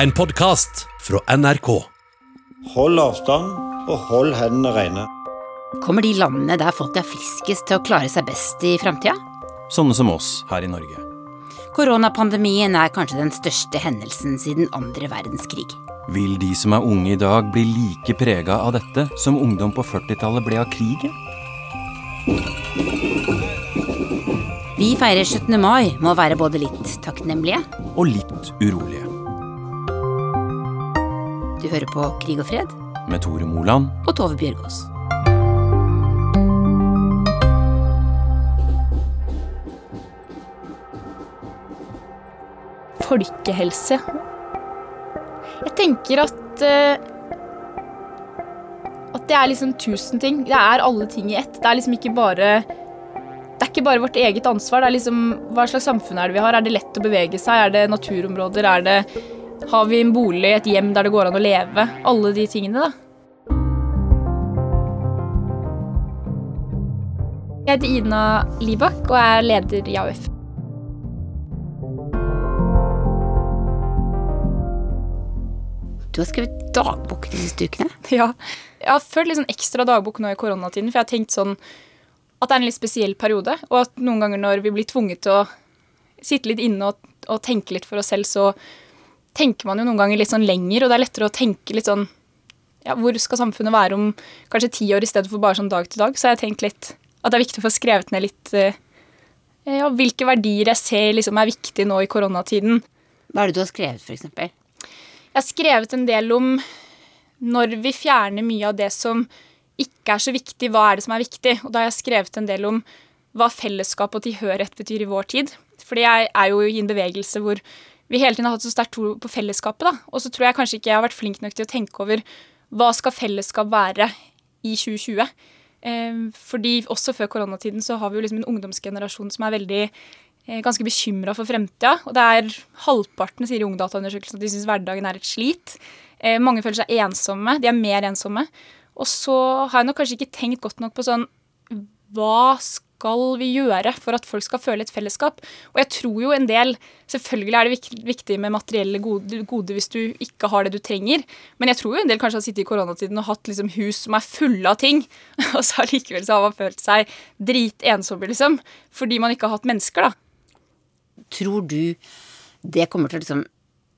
En podkast fra NRK. Hold avstand, og hold hendene rene. Kommer de landene der folk er friskest til å klare seg best i framtida? Sånne som oss her i Norge. Koronapandemien er kanskje den største hendelsen siden andre verdenskrig. Vil de som er unge i dag bli like prega av dette som ungdom på 40-tallet ble av krigen? Vi feirer 17. mai med å være både litt takknemlige Og litt urolige. Du hører på Krig og fred Med Tore Moland og Tove Bjørgaas. folkehelse. Jeg tenker at eh, At det er liksom tusen ting. Det er alle ting i ett. Det er liksom ikke bare det er ikke bare vårt eget ansvar. det er liksom, Hva slags samfunn er det vi har? Er det lett å bevege seg? Er det naturområder? Er det, har vi en bolig, et hjem der det går an å leve? Alle de tingene, da. Jeg heter Ina Libak og er leder i AUF. Du har skrevet dagbok de siste ukene. Ja. Jeg har følt litt sånn ekstra dagbok nå i koronatiden, for jeg har tenkt sånn at det er en litt spesiell periode, og at noen ganger når vi blir tvunget til å sitte litt inne og, og tenke litt for oss selv, så tenker man jo noen ganger litt sånn lenger, og det er lettere å tenke litt sånn ja, Hvor skal samfunnet være om kanskje ti år i stedet for bare sånn dag til dag? Så jeg har tenkt litt at det er viktig å få skrevet ned litt eh, ja, hvilke verdier jeg ser liksom er viktige nå i koronatiden. Hva er det du har skrevet, f.eks.? Jeg har skrevet en del om når vi fjerner mye av det som ikke er så viktig, hva er det som er viktig? Og da har jeg skrevet en del om hva fellesskap og tilhørighet betyr i vår tid. Fordi jeg er jo i en bevegelse hvor vi hele tiden har hatt så sterkt tro på fellesskapet. da. Og så tror jeg kanskje ikke jeg har vært flink nok til å tenke over hva skal fellesskap være i 2020. Eh, fordi også før koronatiden så har vi jo liksom en ungdomsgenerasjon som er veldig eh, ganske bekymra for fremtida. Og det er halvparten sier i Ungdataundersøkelsen at de syns hverdagen er et slit. Eh, mange føler seg ensomme. De er mer ensomme. Og så har jeg nok kanskje ikke tenkt godt nok på sånn Hva skal vi gjøre for at folk skal føle et fellesskap? Og jeg tror jo en del Selvfølgelig er det viktig med materielle gode, gode hvis du ikke har det du trenger, men jeg tror jo en del kanskje har sittet i koronatiden og hatt liksom hus som er fulle av ting, og så allikevel så har man følt seg dritensomme, liksom. Fordi man ikke har hatt mennesker, da. Tror du det kommer til å liksom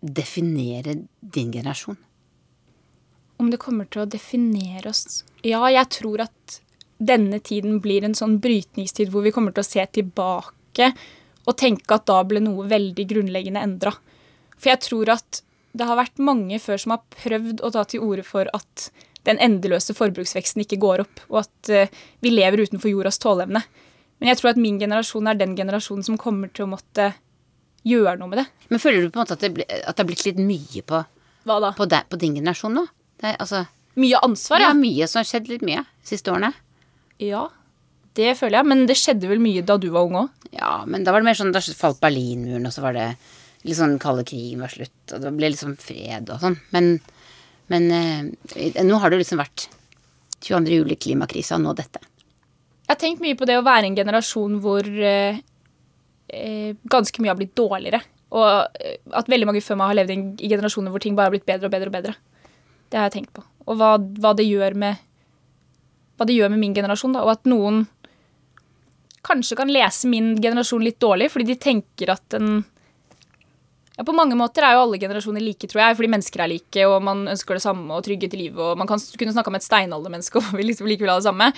definere din generasjon? Om det kommer til å definere oss Ja, jeg tror at denne tiden blir en sånn brytningstid hvor vi kommer til å se tilbake og tenke at da ble noe veldig grunnleggende endra. For jeg tror at det har vært mange før som har prøvd å ta til orde for at den endeløse forbruksveksten ikke går opp, og at uh, vi lever utenfor jordas tåleevne. Men jeg tror at min generasjon er den generasjonen som kommer til å måtte gjøre noe med det. Men føler du på en måte at det, ble, at det har blitt litt mye på, på, deg, på din generasjon nå? Det, er, altså, Mye ansvar, ja. ja. mye som har skjedd litt mye de siste årene. Ja, det føler jeg. Men det skjedde vel mye da du var ung òg? Ja, men da var det mer sånn Da falt Berlinmuren, og så var det litt sånn kalde krigen var slutt, og det ble liksom fred og sånn. Men, men eh, nå har det liksom vært 22. juli, klimakrisa, og nå dette. Jeg har tenkt mye på det å være en generasjon hvor eh, eh, ganske mye har blitt dårligere. Og eh, at veldig mange før meg har levd i, i generasjoner hvor ting bare har blitt bedre og bedre og bedre. Det har jeg tenkt på. Og hva, hva det gjør med hva det gjør med min generasjon. Da. Og at noen kanskje kan lese min generasjon litt dårlig, fordi de tenker at den ja, På mange måter er jo alle generasjoner like, tror jeg, fordi mennesker er like, og man ønsker det samme og trygghet i livet, og man kan kunne snakke om et steinaldermenneske og vil liksom likevel ha det samme.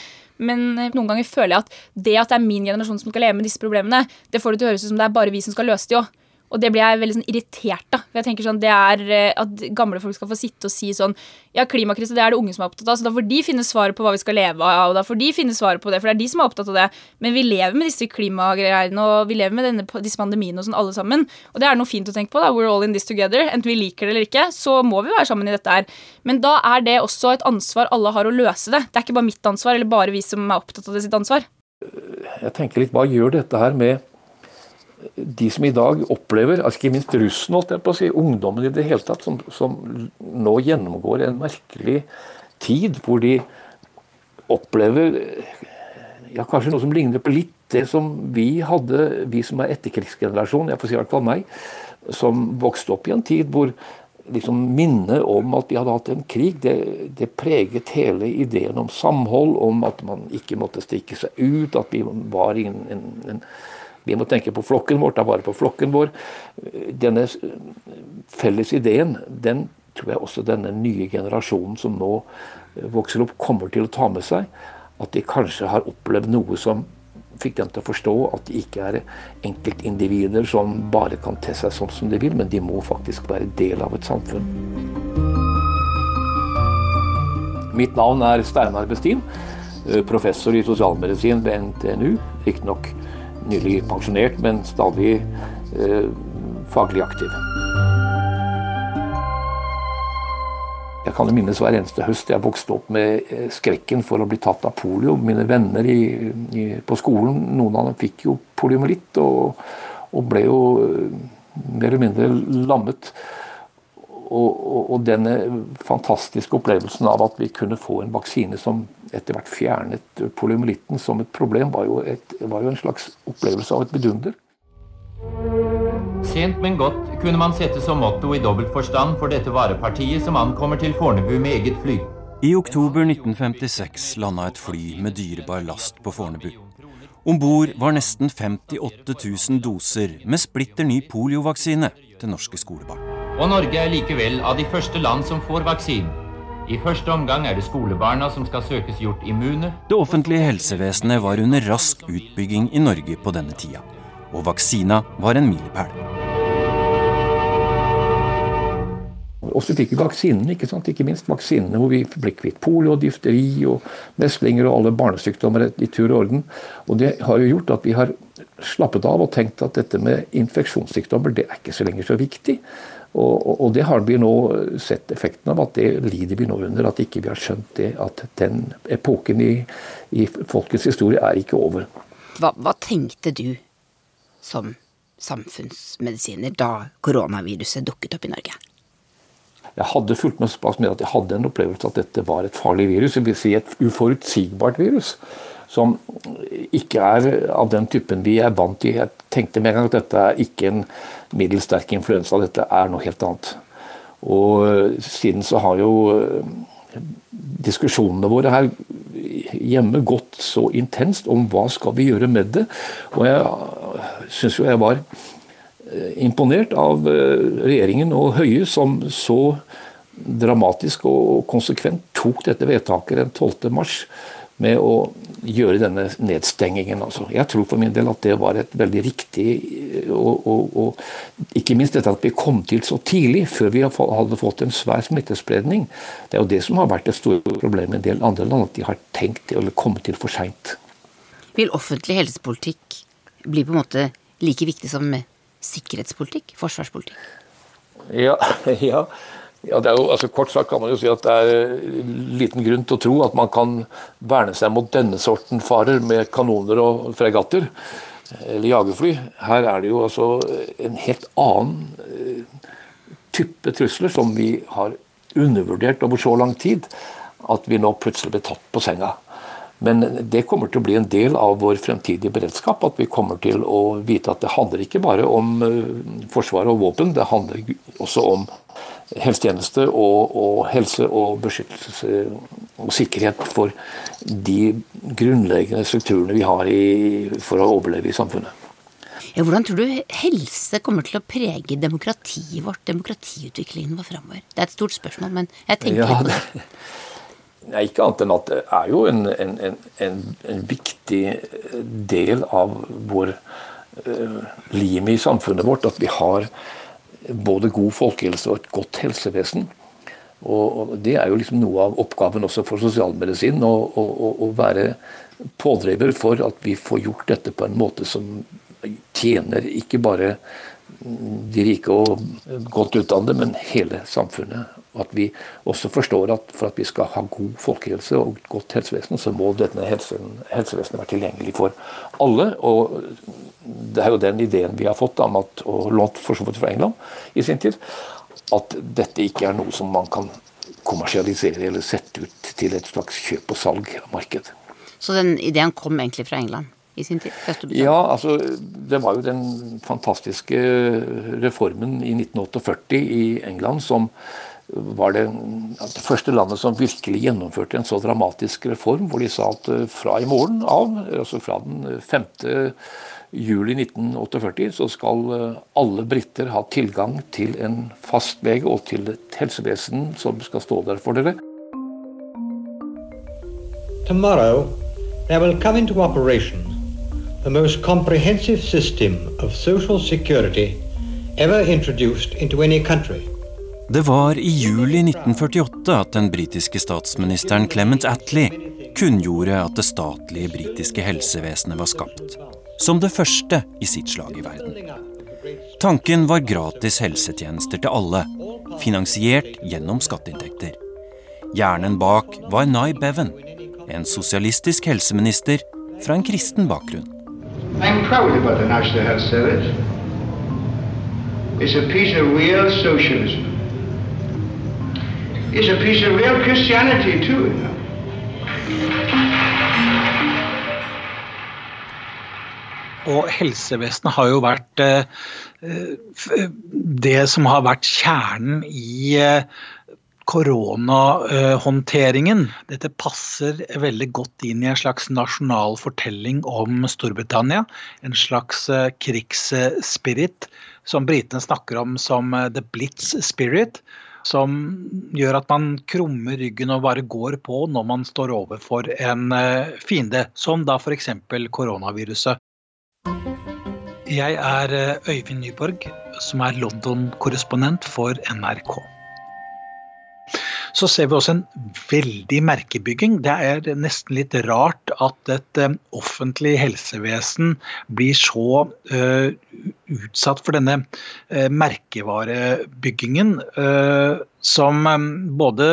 Men eh, noen ganger føler jeg at det at det er min generasjon som skal leve med disse problemene, det får det til å høres ut som det er bare vi som skal løse de òg. Og det blir jeg veldig sånn irritert av. For jeg tenker sånn, det er eh, At gamle folk skal få sitte og si sånn Ja, klimakrise det er det unge som er opptatt av, så da får de finne svaret på hva vi skal leve av. Og da får de finne svaret på det, for det er de som er opptatt av det. Men vi lever med disse klimagreiene, og vi lever med denne, disse pandemiene og sånn alle sammen. Og det er noe fint å tenke på. da, We're all in this together. Enten vi liker det eller ikke, så må vi være sammen i dette her. Men da er det også et ansvar alle har å løse det. Det er ikke bare mitt ansvar, eller bare vi som er opptatt av det sitt ansvar. Jeg tenker litt, Hva gjør dette her med de som i dag opplever, altså ikke minst russen, holdt jeg på å si, ungdommen i det hele tatt, som, som nå gjennomgår en merkelig tid hvor de opplever ja, kanskje noe som ligner på litt det som vi hadde, vi som er etterkrigsgenerasjon, jeg får si i hvert fall meg, som vokste opp i en tid hvor liksom minnet om at vi hadde hatt en krig, det, det, preget hele ideen om samhold, om at man ikke måtte stikke seg ut, at vi var i en, en, vi må tenke på flokken vår, ta vare på flokken vår. Denne felles ideen, den tror jeg også denne nye generasjonen som nå vokser opp, kommer til å ta med seg. At de kanskje har opplevd noe som fikk dem til å forstå at de ikke er enkeltindivider som bare kan te seg sånn som de vil, men de må faktisk være del av et samfunn. Mitt navn er Steinar Bestin, professor i sosialmedisin ved NTNU. Riktignok nylig pensjonert, men stadig eh, faglig aktiv. Jeg kan minnes hver eneste høst jeg vokste opp med eh, skrekken for å bli tatt av polio. Mine venner i, i, på skolen, noen av dem fikk jo poliomyelitt og, og, ble jo eh, mer eller mindre lammet. Og, og, og, denne fantastiske opplevelsen av at vi kunne få en vaksine som etter hvert fjernet poliomyelitten som et problem, var jo, et, var jo en slags opplevelse av et vidunder. Sent, men godt kunne man sette som motto i dobbelt forstand for dette varepartiet som ankommer til Fornebu med eget fly. I oktober 1956 landa et fly med dyrebar last på Fornebu. Om bord var nesten 58 000 doser med splitter ny poliovaksine til norske skolebarn. Og Norge er likevel av de første land som får vaksinen. I første omgang er det skolebarna som skal søkes gjort immune. Det offentlige helsevesenet var under rask utbygging i Norge på denne tida og vaksina var en milepæl. Og så fikk vi vaksinene, ikke sant? ikke minst vaksinene hvor vi ble kvitt polio, difteri og meslinger og alle barnesykdommer i tur og orden. Og Det har jo gjort at vi har slappet av og tenkt at dette med infeksjonssykdommer det er ikke så lenger så viktig. Og, og, det har vi nå sett effekten av, at det lider vi nå under. At ikke vi har skjønt det, at den epoken i, i folkets historie er ikke over. Hva, hva tenkte du som samfunnsmedisiner da koronaviruset dukket opp i Norge? Jeg hadde fulgt med såpass med at jeg hadde en opplevelse at dette var et farlig virus. Det vil si et uforutsigbart virus. Som ikke er av den typen vi er vant til. Jeg tenkte med en gang at dette er ikke en middels sterk influensa, dette er noe helt annet. Og siden så har jo eh, diskusjonene våre her hjemme gått så intenst om hva skal vi gjøre med det. Og jeg syns jo jeg var eh, imponert av eh, regjeringen og Høie, som så dramatisk og konsekvent tok dette vedtaket den 12. mars med å gjøre denne nedstengingen. Altså. Jeg tror for min del at det var et veldig riktig og, og, og ikke minst dette at vi kom til så tidlig, før vi hadde fått en svær smittespredning. Det er jo det som har vært et stort problem i en del andre land, at de har tenkt det eller kommet til for seint. Vil offentlig helsepolitikk bli på en måte like viktig som sikkerhetspolitikk? Forsvarspolitikk? Ja, ja. Ja, det er jo, altså Kort sagt kan man jo si at det er liten grunn til å tro at man kan verne seg mot denne sorten farer med kanoner og fregatter eller jagerfly. Her er det jo altså en helt annen eh, type trusler som vi har undervurdert over så lang tid at vi nå plutselig blir tatt på senga. Men det kommer til å bli en del av vår fremtidige beredskap. At vi kommer til å vite at det handler ikke bare om Forsvaret forsvar og våpen, det handler også om helsetjeneste og, og, helse og beskyttelse og sikkerhet for de grunnleggende strukturene vi har i, for å overleve i samfunnet. Ja, hvordan tror du helse kommer til å prege demokratiet vårt, demokratiutviklingen vår framover? Det er et stort spørsmål, men jeg tenker ja, litt på det. Nei, ikke annet enn at det er jo en, en, en, en viktig del av vår uh, lim i samfunnet vårt at vi har både god folkehelse og et godt helsevesen. Og Det er jo liksom noe av oppgaven også for sosialmedisin. Å være pådriver for at vi får gjort dette på en måte som tjener ikke bare de rike og godt utdannede, men hele samfunnet. At vi også forstår at for at vi skal ha god folkehelse og godt helsevesen, så må dette helsevesenet være tilgjengelig for alle. Og det er jo den ideen vi har fått om at, og lånt for så vidt fra England i sin tid, at dette ikke er noe som man kan kommersialisere eller sette ut til et slags kjøp og salg av marked. Så den ideen kom egentlig fra England? i sin tid? Ja, altså det var jo den fantastiske reformen i 1948 i England som var det, det første landet som virkelig gjennomførte en så dramatisk reform, hvor de sa at eh, fra i morgen av, altså fra den 5. juli 1948, så skal eh, alle briter ha tilgang til en fastlege og til et helsevesen som skal stå der for dere. Tomorrow there will come into operation the most comprehensive system of social security ever introduced into any country. Det var i juli 1948 at den britiske statsministeren Clement Attlee kunngjorde at det statlige britiske helsevesenet var skapt. Som det første i sitt slag i verden. Tanken var gratis helsetjenester til alle, finansiert gjennom skatteinntekter. Hjernen bak var Nye Bevan, en sosialistisk helseminister fra en kristen bakgrunn. I'm proud about the National Health Service. It's a piece of real socialism. It's a piece of real Christianity too. You know? Og helsevesenet har jo vært eh, det som har vært kjernen i eh, koronahåndteringen. Dette passer veldig godt inn i en slags nasjonal fortelling om Storbritannia. En slags eh, krigsspirit som britene snakker om som the blitz spirit. Som gjør at man krummer ryggen og bare går på når man står overfor en fiende, som da f.eks. koronaviruset. Jeg er eh, Øyvind Nyborg, som er London-korrespondent for NRK. Så ser vi også en veldig merkebygging. Det er nesten litt rart at et eh, offentlig helsevesen blir så uh, utsatt for denne uh, merkevarebyggingen, uh, som um, både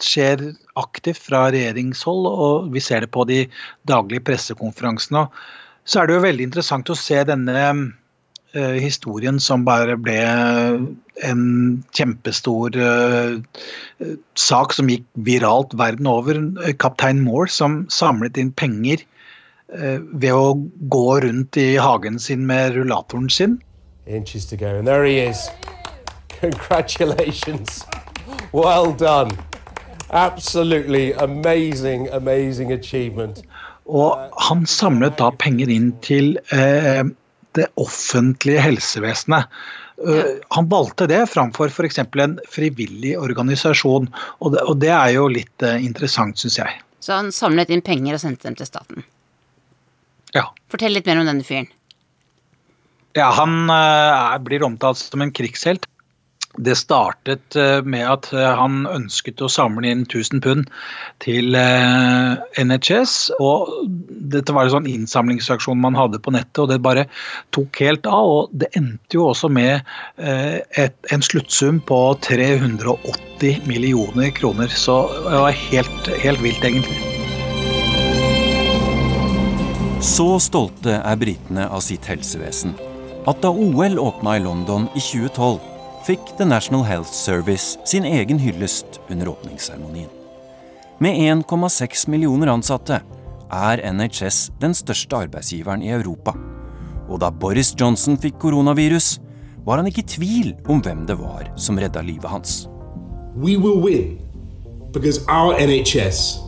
skjer aktivt fra regjeringshold, og vi ser det på de daglige pressekonferansene. Så er det jo veldig interessant å se denne historien som bare ble en kjempestor uh, sak som gikk viralt verden over. Kaptein Moore som samlet inn penger uh, ved å gå rundt i hagen sin med rullatoren sin. Inches to go, and there he is. Congratulations. Well done. Absolutely amazing, amazing achievement. Og han samlet da penger inn til eh, det offentlige helsevesenet. Uh, han valgte det framfor f.eks. en frivillig organisasjon, og det, er jo litt uh, interessant, syns jeg. Så han samlet inn penger og sendte dem til staten? Ja. Fortell litt mer om denne fyren. Ja, Han uh, blir omtalt som en krigshelt. Det startet med at han ønsket å samle inn 1000 pund til NHS. og Dette var en sånn innsamlingsaksjon man hadde på nettet, og det bare tok helt av. og Det endte jo også med et, en sluttsum på 380 millioner kroner. Så det var helt, helt vilt, egentlig. Så stolte er britene av sitt helsevesen at da OL åpna i London i 2012, fikk The National Health Service sin egen hyllest under åpningsseremonien. Med 1,6 millioner ansatte er NHS den største arbeidsgiveren i Europa. Og da Boris Johnson fikk koronavirus, var han ikke i tvil om hvem det var som redda livet hans. We will win because our NHS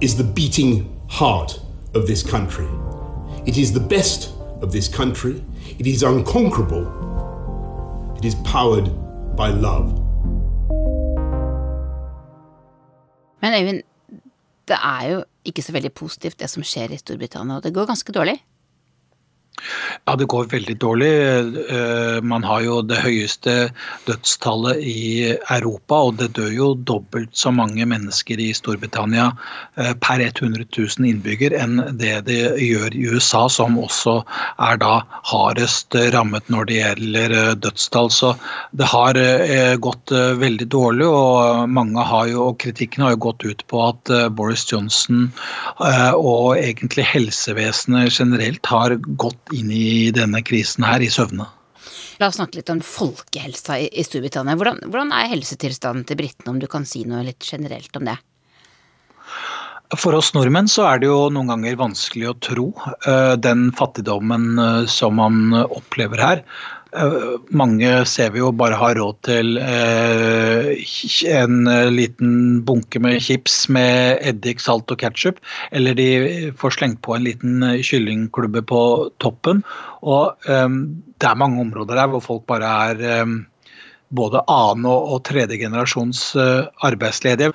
is the beating heart of this country. It is the best of this country. It is unconquerable. Is powered by love. Men Øyvind, det er jo ikke så veldig positivt det som skjer i Storbritannia, og det går ganske dårlig? Ja, det går veldig dårlig. Man har jo det høyeste dødstallet i Europa, og det dør jo dobbelt så mange mennesker i Storbritannia per 100 000 innbygger enn det det gjør i USA, som også er da hardest rammet når det gjelder dødstall. Så det har gått veldig dårlig, og mange har jo, og kritikken har jo gått ut på at Boris Johnson og egentlig helsevesenet generelt har gått inn i denne krisen her i søvne. La oss snakke litt om folkehelsa i, Storbritannia. Hvordan, hvordan er helsetilstanden til britene, om du kan si noe litt generelt om det? For oss nordmenn så er det jo noen ganger vanskelig å tro uh, den fattigdommen uh, som man opplever her. Uh, mange ser vi jo bare har råd til en liten bunke med chips med eddik, salt og ketsjup, eller de får slengt på en liten kyllingklubbe på toppen. Og det er mange områder der hvor folk bare er både annen- og, tredje generasjons arbeidsledige.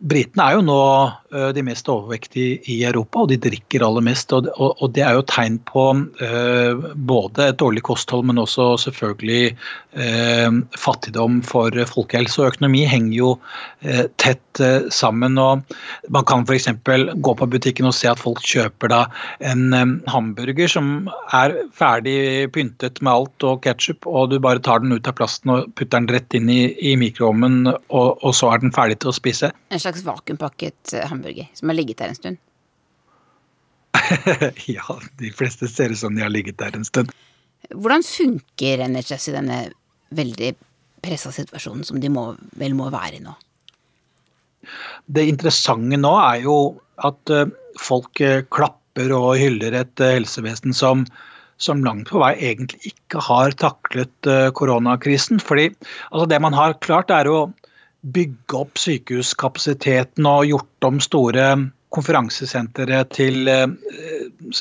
Britene er jo nå eh, de mest overvektige i Europa, og de drikker aller mest. Og, det er jo tegn på eh, både et dårlig kosthold, men også selvfølgelig eh, fattigdom for folkehelse. Og økonomi henger jo tett sammen. og Man kan f.eks. gå på butikken og se at folk kjøper da en hamburger som er ferdig pyntet med alt og ketsjup, og du bare tar den ut av plasten og putter den rett inn i, i mikroovnen, og, og så er den ferdig til å spise. En slags vakuumpakket eh, hamburger som har ligget der en stund? ja, de fleste ser ut som de har ligget der en stund. Hvordan funker NHS i denne veldig pressa situasjonen som de må, vel må være i nå? Det interessante nå er jo at eh, folk eh, klapper og hyller et helsevesen som, som langt på vei egentlig ikke har taklet koronakrisen. Fordi altså det man har klart, er å bygge opp sykehuskapasiteten og gjort om store konferansesentre til eh,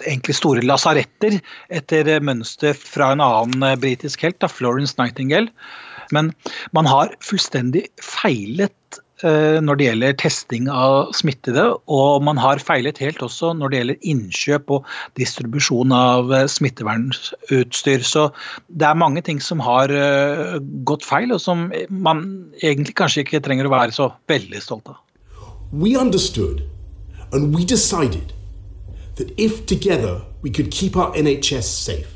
egentlig store lasaretter, etter mønster fra en annen eh, britisk helt, da, Florence Nightingale. Men man har fullstendig feilet når det gjelder testing av smittede, og man har feilet helt også når det gjelder innkjøp og distribusjon av eh, smittevernutstyr. Så det er mange ting som har eh, gått feil, og som man egentlig kanskje ikke trenger å være så veldig stolt av. We understood and we decided that if together we could keep our NHS safe,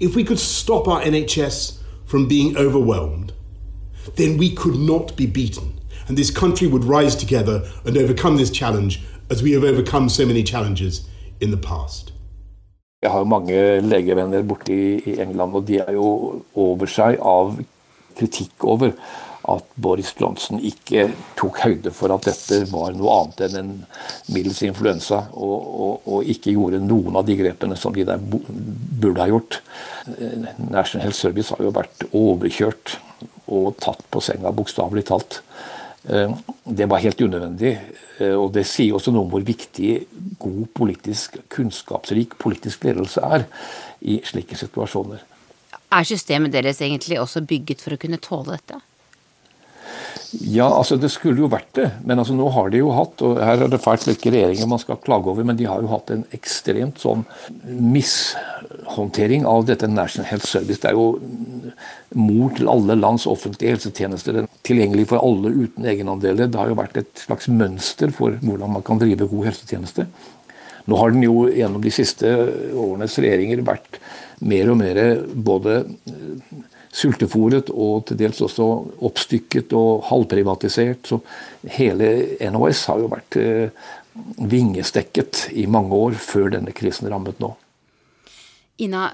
if we could stop our NHS from being overwhelmed, then we could not be beaten. And this country would rise together and overcome this challenge as we have overcome so many challenges in the past. Jeg har mange legevenner borte i England, og de er jo over seg av kritikk over at Boris Johnson ikke tok høyde for at dette var noe annet enn en middels influensa, og, og, og, ikke gjorde noen av de grepene som de der burde ha gjort. National Health Service har jo vært overkjørt og tatt på senga, bokstavelig talt. Eh, det var helt unødvendig. Eh, og det sier også noe om hvor viktig god politisk, kunnskapsrik politisk ledelse er i slike situasjoner. Er systemet deres egentlig også bygget for å kunne tåle dette? Ja, altså det skulle jo vært det. Men altså nå har de jo hatt, og her er det fælt hvilke regjeringer man skal klage over, men de har jo hatt en ekstremt sånn mishåndtering av dette National Health Service. Det er jo mor til alle lands offentlige helsetjenester. Tilgjengelig for alle uten egenandeler. Det har jo vært et slags mønster for hvordan man kan drive god helsetjeneste. Nå har den jo gjennom de siste årenes regjeringer vært mer og mer både sultefòret og til dels også oppstykket og halvprivatisert. Så hele NHS har jo vært eh, vingestekket i mange år før denne krisen rammet nå. Ina,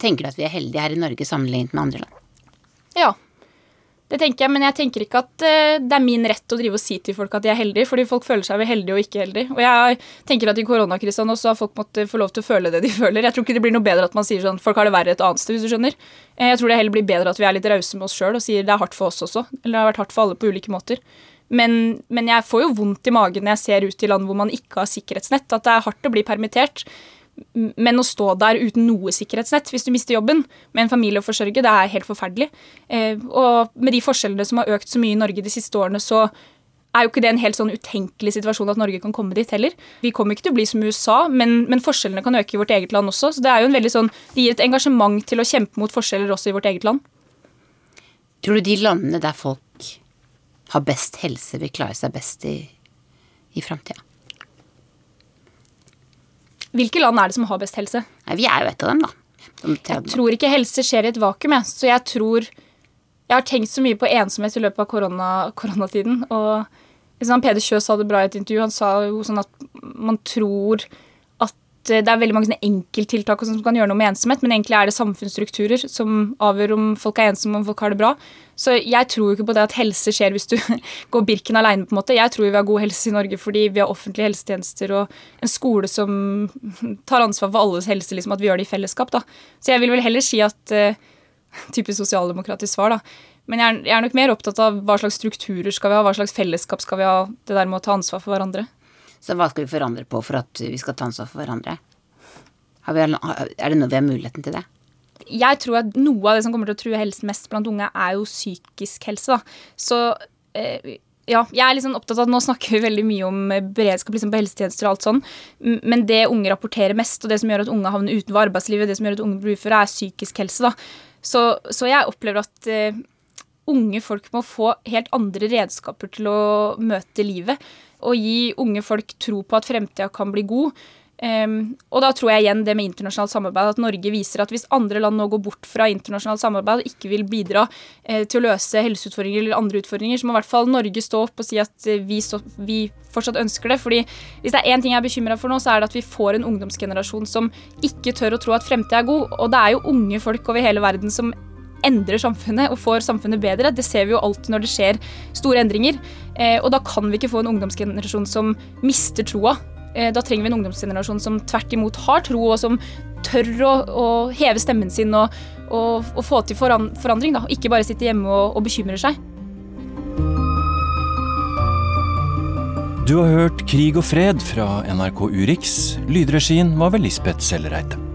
tenker du at vi er heldige her i Norge sammenlignet med andre land? Ja, det tenker jeg, men jeg tenker ikke at uh, det er min rett å drive og si til folk at de er heldige, fordi folk føler seg vel heldige og ikke heldige. Og jeg tenker at i koronakrisa nå så har folk måttet få lov til å føle det de føler. Jeg tror ikke det blir noe bedre at man sier sånn folk har det verre et annet sted, hvis du skjønner. Eh, jeg tror det heller blir bedre at vi er litt rause med oss sjøl og sier det er hardt for oss også. Eller det har vært hardt for alle på ulike måter. Men, men jeg får jo vondt i magen når jeg ser ut i land hvor man ikke har sikkerhetsnett, at det er hardt å bli permittert. Men å stå der uten noe sikkerhetsnett hvis du mister jobben, med en familie å forsørge, det er helt forferdelig. Eh, og med de forskjellene som har økt så mye i Norge de siste årene, så er jo ikke det en helt sånn utenkelig situasjon at Norge kan komme dit heller. Vi kommer ikke til å bli som USA, men, men, forskjellene kan øke i vårt eget land også. Så det er jo en veldig sånn, det gir et engasjement til å kjempe mot forskjeller også i vårt eget land. Tror du de landene der folk har best helse, vil klare seg best i, i framtida? Hvilke land er det som har best helse? Nei, vi er jo et av dem, da. De jeg tror ikke helse skjer i et vakuum, jeg. Så jeg tror Jeg har tenkt så mye på ensomhet i løpet av korona, koronatiden. Og liksom, Peder Kjøs sa det bra i et intervju. Han sa jo sånn at man tror det er veldig mange enkelttiltak som kan gjøre noe med ensomhet, men egentlig er det samfunnsstrukturer som avgjør om folk er ensomme, om folk har det bra. Så jeg tror jo ikke på det at helse skjer hvis du går Birken aleine, på en måte. Jeg tror vi har god helse i Norge fordi vi har offentlige helsetjenester og en skole som tar ansvar for alles helse, liksom, at vi gjør det i fellesskap, da. Så jeg vil vel heller si at uh, Typisk sosialdemokratisk svar, da. Men jeg er, nok mer opptatt av hva slags strukturer skal vi ha, hva slags fellesskap skal vi ha, det der med å ta ansvar for hverandre. Så hva skal vi forandre på for at vi skal ta ansvar for hverandre? Vi, er det noe vi har muligheten til det? Jeg tror at noe av det som kommer til å true helsen mest blant unge, er jo psykisk helse. Da. Så eh, ja, jeg er liksom opptatt av at Nå snakker vi veldig mye om beredskap liksom på helsetjenester og alt sånn, men det unge rapporterer mest, og det som gjør at unge havner utenfor arbeidslivet, det som gjør at unge blir uføre, er psykisk helse. da. Så, så jeg opplever at eh, unge folk må få helt andre redskaper til å møte livet og gi unge folk tro på at fremtida kan bli god. Um, og da tror jeg igjen det med internasjonalt samarbeid, at Norge viser at hvis andre land nå går bort fra internasjonalt samarbeid og ikke vil bidra uh, til å løse helseutfordringer eller andre utfordringer, så må i hvert fall Norge stå opp og si at uh, vi, stå, vi, fortsatt ønsker det. fordi hvis det er én ting jeg er bekymra for nå, så er det at vi får en ungdomsgenerasjon som ikke tør å tro at fremtida er god. Og det er jo unge folk over hele verden som endrer samfunnet og får samfunnet bedre. Det ser vi jo alltid når det skjer store endringer. Eh, og da kan vi ikke få en ungdomsgenerasjon som mister troa. Eh, da trenger vi en ungdomsgenerasjon som tvert imot har tro, og som tør å, å heve stemmen sin og, og, og få til forandring. Da. Ikke bare sitte hjemme og, og bekymre seg. Du har hørt Krig og fred fra NRK Urix. Lydregien var ved Lisbeth Sellereite.